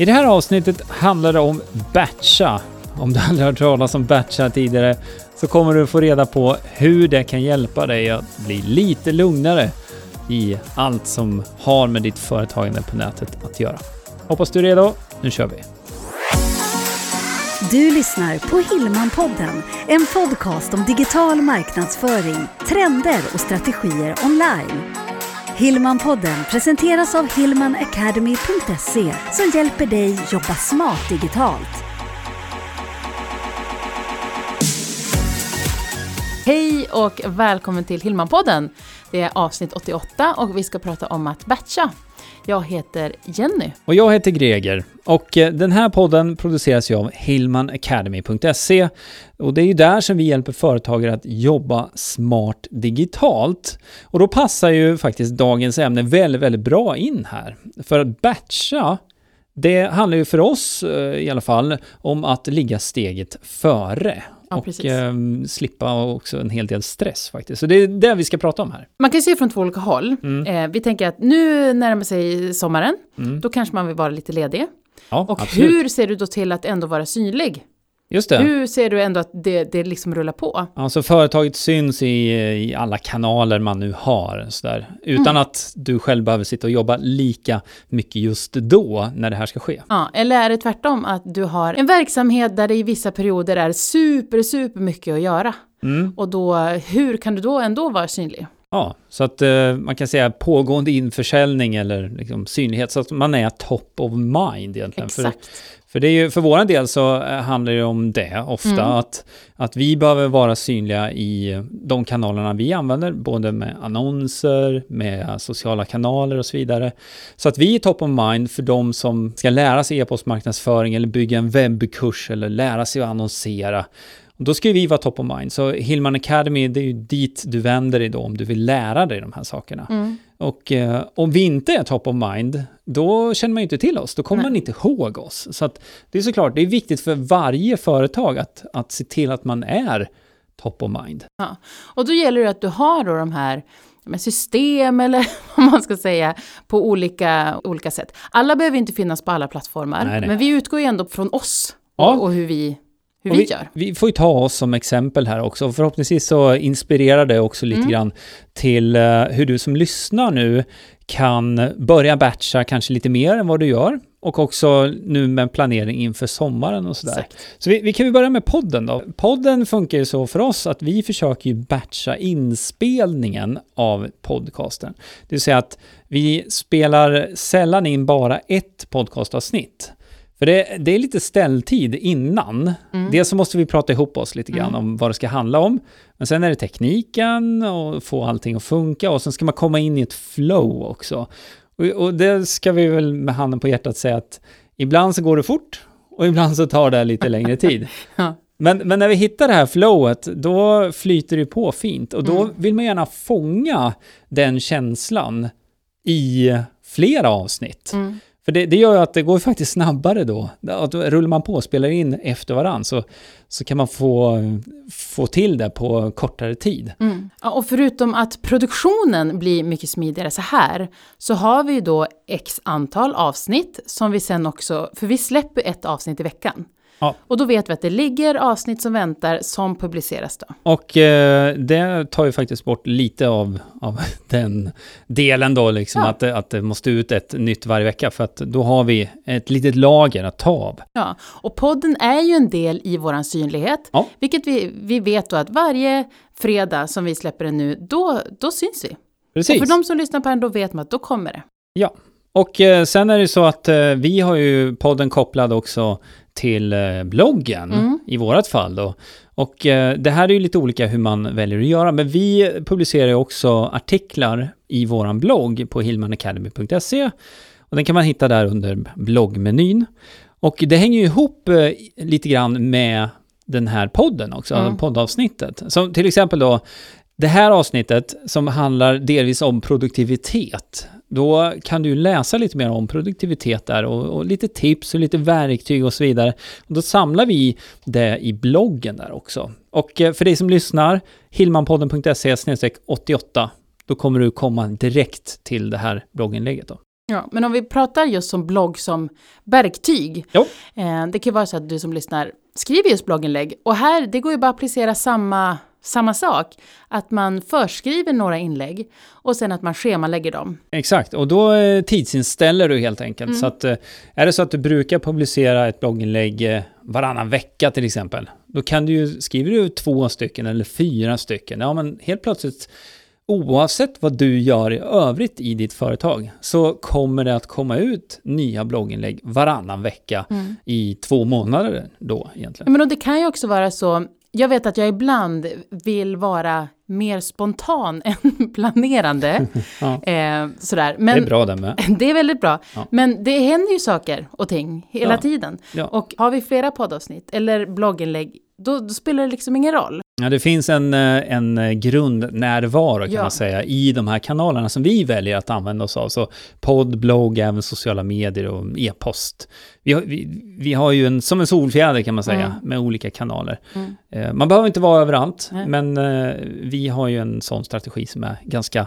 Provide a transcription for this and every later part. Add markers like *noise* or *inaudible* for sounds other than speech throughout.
I det här avsnittet handlar det om batcha. Om du aldrig hört talas om batcha tidigare så kommer du få reda på hur det kan hjälpa dig att bli lite lugnare i allt som har med ditt företagande på nätet att göra. Hoppas du är redo. Nu kör vi! Du lyssnar på Hillmanpodden, en podcast om digital marknadsföring, trender och strategier online. Hillmanpodden presenteras av hillmanacademy.se som hjälper dig jobba smart digitalt. Hej och välkommen till Hillmanpodden. Det är avsnitt 88 och vi ska prata om att batcha. Jag heter Jenny. Och jag heter Greger. Och eh, den här podden produceras ju av hillmanacademy.se. Och det är ju där som vi hjälper företagare att jobba smart digitalt. Och då passar ju faktiskt dagens ämne väldigt, väldigt bra in här. För att batcha det handlar ju för oss eh, i alla fall om att ligga steget före. Ja, och eh, slippa också en hel del stress faktiskt. Så det är det vi ska prata om här. Man kan se från två olika håll. Mm. Eh, vi tänker att nu närmar sig sommaren. Mm. Då kanske man vill vara lite ledig. Ja, Och absolut. hur ser du då till att ändå vara synlig? Just det. Hur ser du ändå att det, det liksom rullar på? Alltså företaget syns i, i alla kanaler man nu har, sådär. utan Mm. att du själv behöver sitta och jobba lika mycket just då när det här ska ske. Ja, eller är det tvärtom att du har en verksamhet där det i vissa perioder är super, super mycket att göra? Mm. Och då, hur kan du då ändå vara synlig? Ja, så att eh, man kan säga pågående införsäljning eller liksom synlighet, så att man är top of mind egentligen. För, Exakt. för det är ju, för våran del så eh, handlar det om det ofta, Mm. att, att vi behöver vara synliga i de kanalerna vi använder, både med annonser, med sociala kanaler och så vidare. Så att vi är top of mind för de som ska lära sig e-postmarknadsföring eller bygga en webbkurs eller lära sig att annonsera. Då ska vi vara top of mind. Så Hillman Academy, det är ju dit du vänder dig då om du vill lära dig de här sakerna. Mm. Och eh, om vi inte är top of mind, då känner man ju inte till oss. Då kommer Nej. man inte ihåg oss. Så att det är såklart, det är viktigt för varje företag att, att se till att man är top of mind. Och då gäller det att du har då de här system eller *laughs* vad man ska säga på olika, olika sätt. Alla behöver inte finnas på alla plattformar, Nej, nej. men vi utgår ju ändå från oss Ja. och, och hur vi, hur Och vi gör. Vi får ju ta oss som exempel här också. Förhoppningsvis så inspirerar det också lite Mm. grann till eh, hur du som lyssnar nu kan börja batcha kanske lite mer än vad du gör. Och också nu med planering inför sommaren och sådär. Exakt. Så vi, vi kan ju börja med podden då. Podden funkar ju så för oss att vi försöker ju batcha inspelningen av podcasten. Det vill säga att vi spelar sällan in bara ett podcastavsnitt. För det, det är lite ställtid innan. Mm. Dels så måste vi prata ihop oss lite grann Mm. om vad det ska handla om. Men sen är det tekniken och få allting att funka och sen ska man komma in i ett flow också. Och, och det ska vi väl med handen på hjärtat säga att ibland så går det fort och ibland så tar det lite längre *laughs* tid. Ja. Men, men när vi hittar det här flowet, då flyter det på fint. Och då Mm. vill man gärna fånga den känslan i flera avsnitt. Mm. För det, det gör ju att det går faktiskt snabbare då. Att rullar man på och spelar in efter varann så, så kan man få, få till det på kortare tid. Mm. Ja, och förutom att produktionen blir mycket smidigare så här, så har vi ju då x antal avsnitt som vi sen också, för vi släpper ett avsnitt i veckan. Ja. Och då vet vi att det ligger avsnitt som väntar som publiceras då. Och eh, det tar ju faktiskt bort lite av, av *laughs* den delen då, liksom Ja. att, att det måste ut ett nytt varje vecka, för att då har vi ett litet lager att ta av. Ja, och podden är ju en del i våran synlighet, Ja. vilket vi, vi vet då att varje fredag som vi släpper den nu, då, då syns vi. Precis. Och för de som lyssnar på den, då vet man att då kommer det. Ja, och eh, sen är det så att eh, vi har ju podden kopplad också till eh, bloggen Mm. i vårat fall då. Och eh, det här är ju lite olika hur man väljer att göra, men vi publicerar ju också artiklar i våran blogg på hillmanacademy.se och den kan man hitta där under bloggmenyn. Och det hänger ju ihop eh, lite grann med den här podden också, Mm. poddavsnittet. Som till exempel då, det här avsnittet som handlar delvis om produktivitet. Då kan du läsa lite mer om produktivitet där och, och lite tips och lite verktyg och så vidare. Och då samlar vi det i bloggen där också. Och eh, för dig som lyssnar, hillmanpodden.se 88, då kommer du komma direkt till det här blogginlägget då. Ja, men om vi pratar just som blogg som verktyg. Jo. Eh, det kan ju vara så att du som lyssnar skriver just blogginlägg. Och här, det går ju bara att applicera samma, samma sak. Att man förskriver några inlägg och sen att man schemalägger dem. Exakt, och då eh, tidsinställer du helt enkelt. Mm. Så att, eh, är det så att du brukar publicera ett blogginlägg eh, varannan vecka till exempel, då kan du ju, skriver du två stycken eller fyra stycken, ja men helt plötsligt Oavsett vad du gör i övrigt i ditt företag så kommer det att komma ut nya blogginlägg varannan vecka Mm. i två månader då egentligen. Men och det kan ju också vara så, jag vet att jag ibland vill vara mer spontan *laughs* än planerande. *laughs* Ja. eh, sådär. Men det är bra det med. *laughs* Det är väldigt bra. Ja. Men det händer ju saker och ting hela Ja. tiden. Och har vi flera poddavsnitt eller blogginlägg, då, då spelar det liksom ingen roll. Ja, det finns en, eh, en eh, grundnärvaro kan Ja. man säga i de här kanalerna som vi väljer att använda oss av. Så podd, blogg, även sociala medier och e-post. Vi har, vi, vi har ju en, som en solfjäder kan man säga, Mm. med olika kanaler. Mm. Eh, Man behöver inte vara överallt, Nej. men vi har ju en sån strategi som är ganska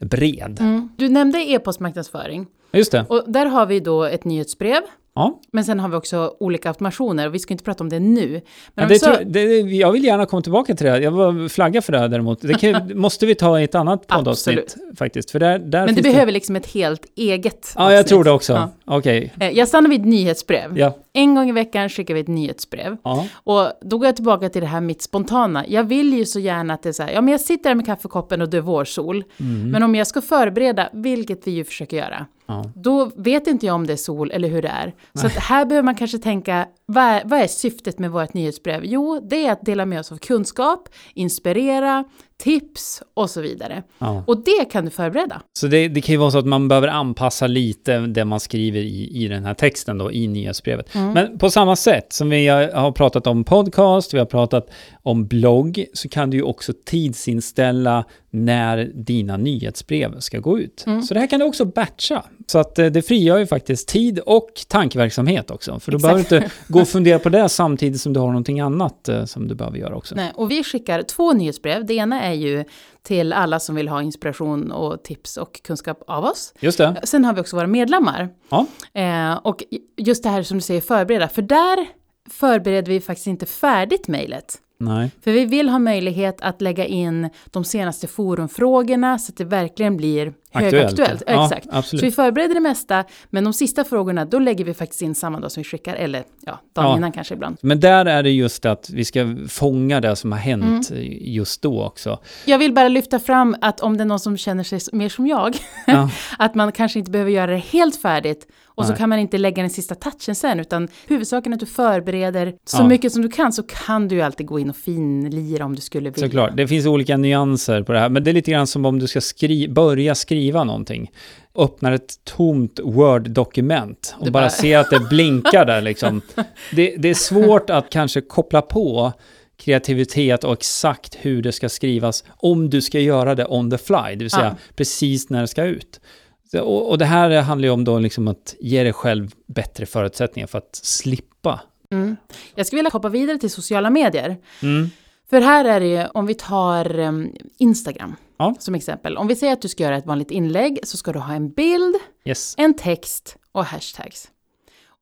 bred. Mm. Du nämnde e-postmarknadsföring. Just det. Och där har vi då ett nyhetsbrev. Ja, Men sen har vi också olika automationer och vi ska inte prata om det nu. Men ja det så, tror, det, jag vill gärna komma tillbaka till det. Jag var flagga för det här däremot. Det kan, *laughs* måste vi ta i ett annat poddavsnitt faktiskt. För där, där men det behöver liksom ett helt eget Ja, jag avsnitt. tror det också. Ja. Okej. Eh, Jag stannar vid nyhetsbrev. Ja. En gång i veckan skickar vi ett nyhetsbrev. Ja. Och då går jag tillbaka till det här mitt spontana. Jag vill ju så gärna att det är så här, ja men jag sitter där med kaffekoppen och det är vårsol. Mm. Men om jag ska förbereda, vilket vi ju försöker göra, Ja. då vet inte jag om det är sol eller hur det är. Så att här behöver man kanske tänka, vad är, vad är syftet med vårt nyhetsbrev? Jo, det är att dela med oss av kunskap, inspirera, tips och så vidare. Ja. Och det kan du förbereda. Så det, det kan ju vara så att man behöver anpassa lite det man skriver i, i den här texten då, i nyhetsbrevet. Mm. Men på samma sätt som vi har pratat om podcast, vi har pratat om blogg, så kan du ju också tidsinställa när dina nyhetsbrev ska gå ut. Mm. Så det här kan du också batcha. Så att eh, det frigör ju faktiskt tid och tankeverksamhet också. För då Exakt. behöver du inte gå och fundera på det samtidigt som du har någonting annat eh, som du behöver göra också. Nej, och vi skickar två nyhetsbrev. Det ena är ju till alla som vill ha inspiration och tips och kunskap av oss. Just det. Sen har vi också våra medlemmar. Ja. Eh, och just det här som du säger, förbereda. För där förbereder vi faktiskt inte färdigt mejlet. Nej. För vi vill ha möjlighet att lägga in de senaste forumfrågorna så att det verkligen blir högaktuellt. Ja, Exakt. Så absolut. vi förbereder det mesta, men de sista frågorna, då lägger vi faktiskt in samma dag som vi skickar, eller ja, dagen Ja. innan kanske ibland. Men där är det just att vi ska fånga det som har hänt Mm. just då också. Jag vill bara lyfta fram att om det är någon som känner sig mer som jag, Ja. *laughs* att man kanske inte behöver göra det helt färdigt och så Nej. kan man inte lägga den sista touchen sen, utan huvudsaken är att du förbereder så Ja. mycket som du kan, så kan du ju alltid gå in och finlira om du skulle vilja. Såklart, det finns olika nyanser på det här, men det är lite grann som om du ska skri börja skriva någonting. Öppnar ett tomt Word-dokument och bara bara- ser att det blinkar där liksom. *laughs* Det, det är svårt att kanske koppla på kreativitet och exakt hur det ska skrivas om du ska göra det on the fly, det vill säga Ja. precis när det ska ut. Och, och det här handlar ju om då liksom att ge dig själv bättre förutsättningar för att slippa. Mm. Jag skulle vilja hoppa vidare till sociala medier. Mm. För här är det ju, om vi tar um, Instagram Ja. som exempel. Om vi säger att du ska göra ett vanligt inlägg så ska du ha en bild, Yes. en text och hashtags.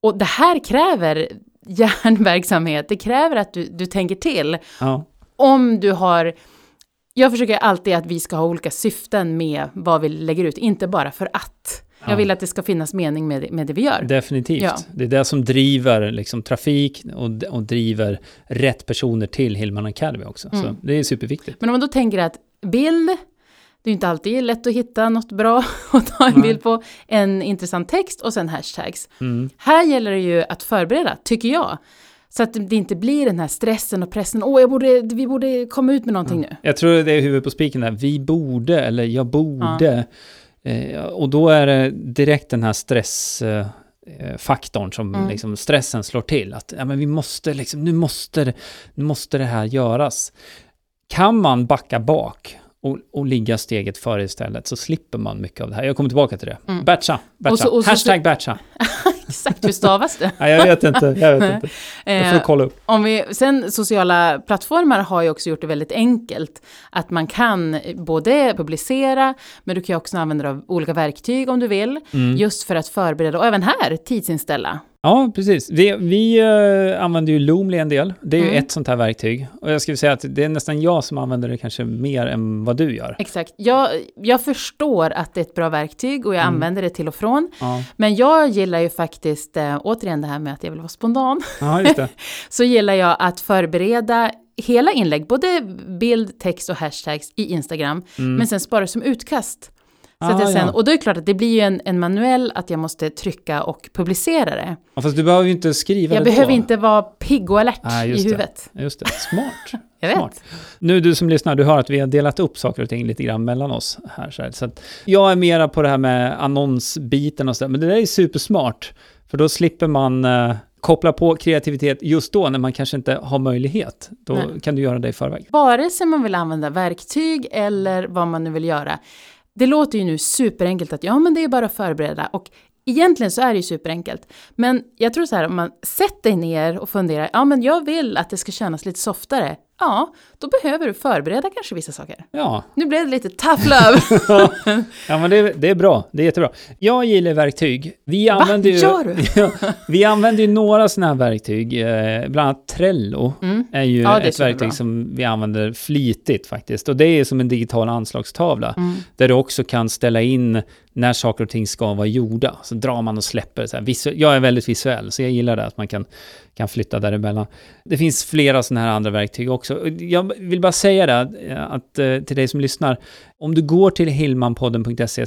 Och det här kräver *laughs* hjärnverksamhet. Det kräver att du, du tänker till. Ja. Om du har... Jag försöker alltid att vi ska ha olika syften med vad vi lägger ut, inte bara för att. Ja. Jag vill att det ska finnas mening med, det- med det vi gör. Definitivt. Ja. Det är det som driver liksom, trafik och, och driver rätt personer till Hillman Academy också. Så Mm. det är superviktigt. Men om man då tänker att bild, det är inte alltid lätt att hitta något bra *laughs* att ta en Nej. bild på, en intressant text och sen hashtags. Mm. Här gäller det ju att förbereda, tycker jag. Så att det inte blir den här stressen och pressen. Åh, jag borde, vi borde komma ut med någonting nu. Jag tror det är huvudet på spiken där. Vi borde, eller jag borde. Eh, och då är det direkt den här stressfaktorn eh, som Mm. liksom stressen slår till. Att ja, men vi måste liksom, nu måste, nu måste det här göras. Kan man backa bak och, och ligga steget före istället så slipper man mycket av det här. Jag kommer tillbaka till det. Mm. Batcha, batcha. Och så- och så- Hashtag batcha. *laughs* Exakt, hur stavas det? Nej, jag vet inte, jag vet inte. Jag får Eh, kolla upp. Om vi, sen sociala plattformar har ju också gjort det väldigt enkelt. Att man kan både publicera, men du kan ju också använda dig av olika verktyg om du vill. Mm. Just för att förbereda, och även här, tidsinställa. Ja, precis. Vi, vi eh, använder ju Loomly en del. Det är ju Mm. ett sånt här verktyg. Och jag skulle säga att det är nästan jag som använder det kanske mer än vad du gör. Exakt. Jag, jag förstår att det är ett bra verktyg och jag Mm. använder det till och från. Ja, Men jag gillar ju faktiskt, eh, återigen det här med att jag vill vara spontan, det. *laughs* så gillar jag att förbereda hela inlägg, både bild, text och hashtags i Instagram, men sen spara som utkast. Så. Ah, jag sen, ja. Och då är det klart att det blir ju en, en manuell att jag måste trycka och publicera det. Ja, fast du behöver ju inte skriva Jag det behöver då. inte vara pigg och alert Ah, i just det. huvudet. Just det, smart. *laughs* Jag vet. Smart. Nu du som lyssnar, du hör att vi har delat upp saker och ting lite grann mellan oss här. Så, här. så jag är mera på det här med annonsbiten och sådär, men det där är supersmart. För då slipper man eh, koppla på kreativitet just då när man kanske inte har möjlighet. Då Nej. kan du göra det i förväg. Vare sig man vill använda verktyg eller vad man nu vill göra. Det låter ju nu superenkelt att ja, men det är bara att förbereda. Och egentligen så är det ju superenkelt. Men jag tror så här, om man sätter dig ner och funderar, ja men jag vill att det ska kännas lite softare. Ja, då behöver du förbereda kanske vissa saker. Ja, Nu blev det lite tough love. *laughs* ja men det, det är bra. Det är jättebra. Jag gillar verktyg. Vi Va? använder ju... Gör du? *laughs* Ja, vi använder ju några sådana här verktyg, eh, bland annat Trello Mm. är ju Ja, är ett verktyg som vi använder flitigt faktiskt. Och det är som en digital anslagstavla, Mm. där du också kan ställa in när saker och ting ska vara gjorda. Så drar man och släpper. Så här. Jag är väldigt visuell, så jag gillar det, att man kan, kan flytta däremellan. Det finns flera sådana här andra verktyg också. Jag vill bara säga det, eh, att, eh, till dig som lyssnar, om du går till hillmanpodden.se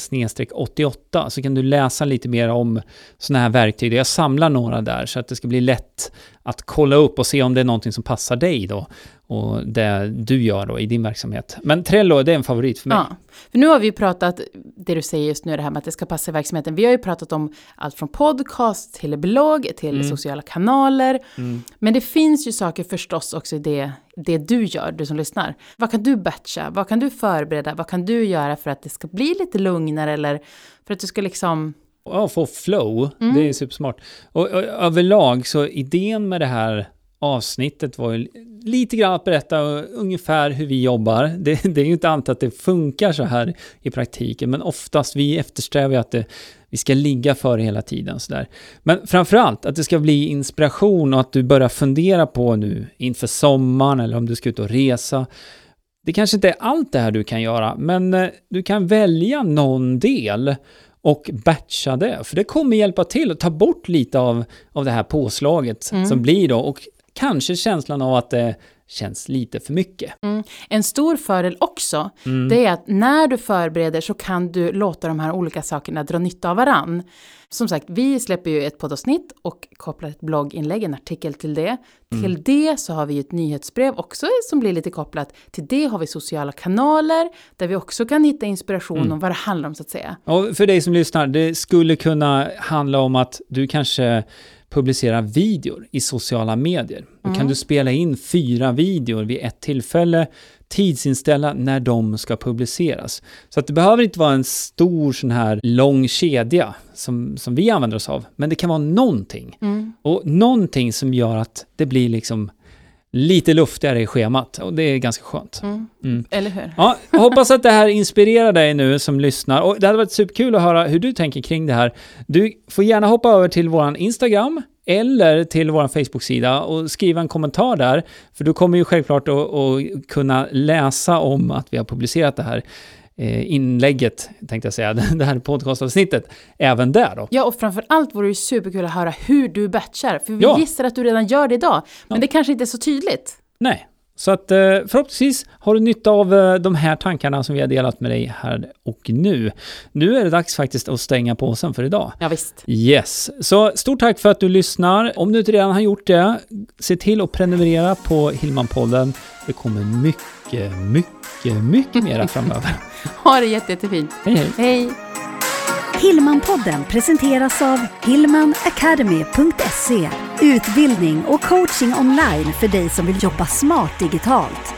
88 så kan du läsa lite mer om sådana här verktyg. Jag samlar några där så att det ska bli lätt att kolla upp och se om det är någonting som passar dig då och det du gör då i din verksamhet. Men Trello, det är en favorit för mig. Ja, för nu har vi ju pratat, det du säger just nu, det här med att det ska passa i verksamheten. Vi har ju pratat om allt från podcast till blogg, till Mm. sociala kanaler. Mm. Men det finns ju saker förstås också i det, det du gör, du som lyssnar. Vad kan du batcha? Vad kan du förbereda? Vad kan du göra för att det ska bli lite lugnare eller för att du ska liksom... Ja, få flow, Mm. det är supersmart. Och, och överlag så idén med det här avsnittet var ju lite grann att berätta ungefär hur vi jobbar. Det, det är ju inte alltid att det funkar så här i praktiken, men oftast vi eftersträvar ju att det, vi ska ligga före hela tiden. Så där. Men framförallt att det ska bli inspiration och att du börjar fundera på nu inför sommaren eller om du ska ut och resa. Det kanske inte är allt det här du kan göra, men eh, du kan välja någon del och batcha det. För det kommer hjälpa till att ta bort lite av, av det här påslaget Mm. som blir då. Och kanske känslan av att det känns lite för mycket. En stor fördel också, Mm. det är att när du förbereder så kan du låta de här olika sakerna dra nytta av varann. Som sagt, vi släpper ju ett poddavsnitt och kopplar ett blogginlägg, en artikel till det. Mm. Till det så har vi ett nyhetsbrev också som blir lite kopplat. Till det har vi sociala kanaler där vi också kan hitta inspiration Mm. om vad det handlar om så att säga. Och för dig som lyssnar, det skulle kunna handla om att du kanske publicerar videor i sociala medier. Då Mm. kan du spela in fyra videor vid ett tillfälle, tidsinställa när de ska publiceras. Så att det behöver inte vara en stor sån här lång kedja som, som vi använder oss av, men det kan vara någonting. Mm. Och någonting som gör att det blir liksom lite luftigare i schemat och det är ganska skönt. Mm. Mm. Eller hur? Ja, *laughs* hoppas att det här inspirerar dig nu som lyssnar. Och det hade varit superkul att höra hur du tänker kring det här. Du får gärna hoppa över till våran Instagram eller till vår Facebook-sida och skriva en kommentar där. För du kommer ju självklart att, att kunna läsa om att vi har publicerat det här eh, inlägget, tänkte jag säga, *laughs* det här podcastavsnittet, även där då. Ja, och framför allt vore det superkul att höra hur du batchar. För vi Ja. gissar att du redan gör det idag. Men Ja. det kanske inte är så tydligt. Nej, så att eh, förhoppningsvis har du nytta av eh, de här tankarna som vi har delat med dig här och nu. Nu är det dags faktiskt att stänga påsen för idag. Ja, visst. Yes, så stort tack för att du lyssnar. Om du inte redan har gjort det, se till att prenumerera på Hillmanpodden. Det kommer mycket, mycket, mycket mera framöver. *laughs* Ha det jätte, jättefint. Hej, hej! Hej! Hillmanpodden presenteras av hillmanacademy.se Utbildning och coaching online för dig som vill jobba smart digitalt.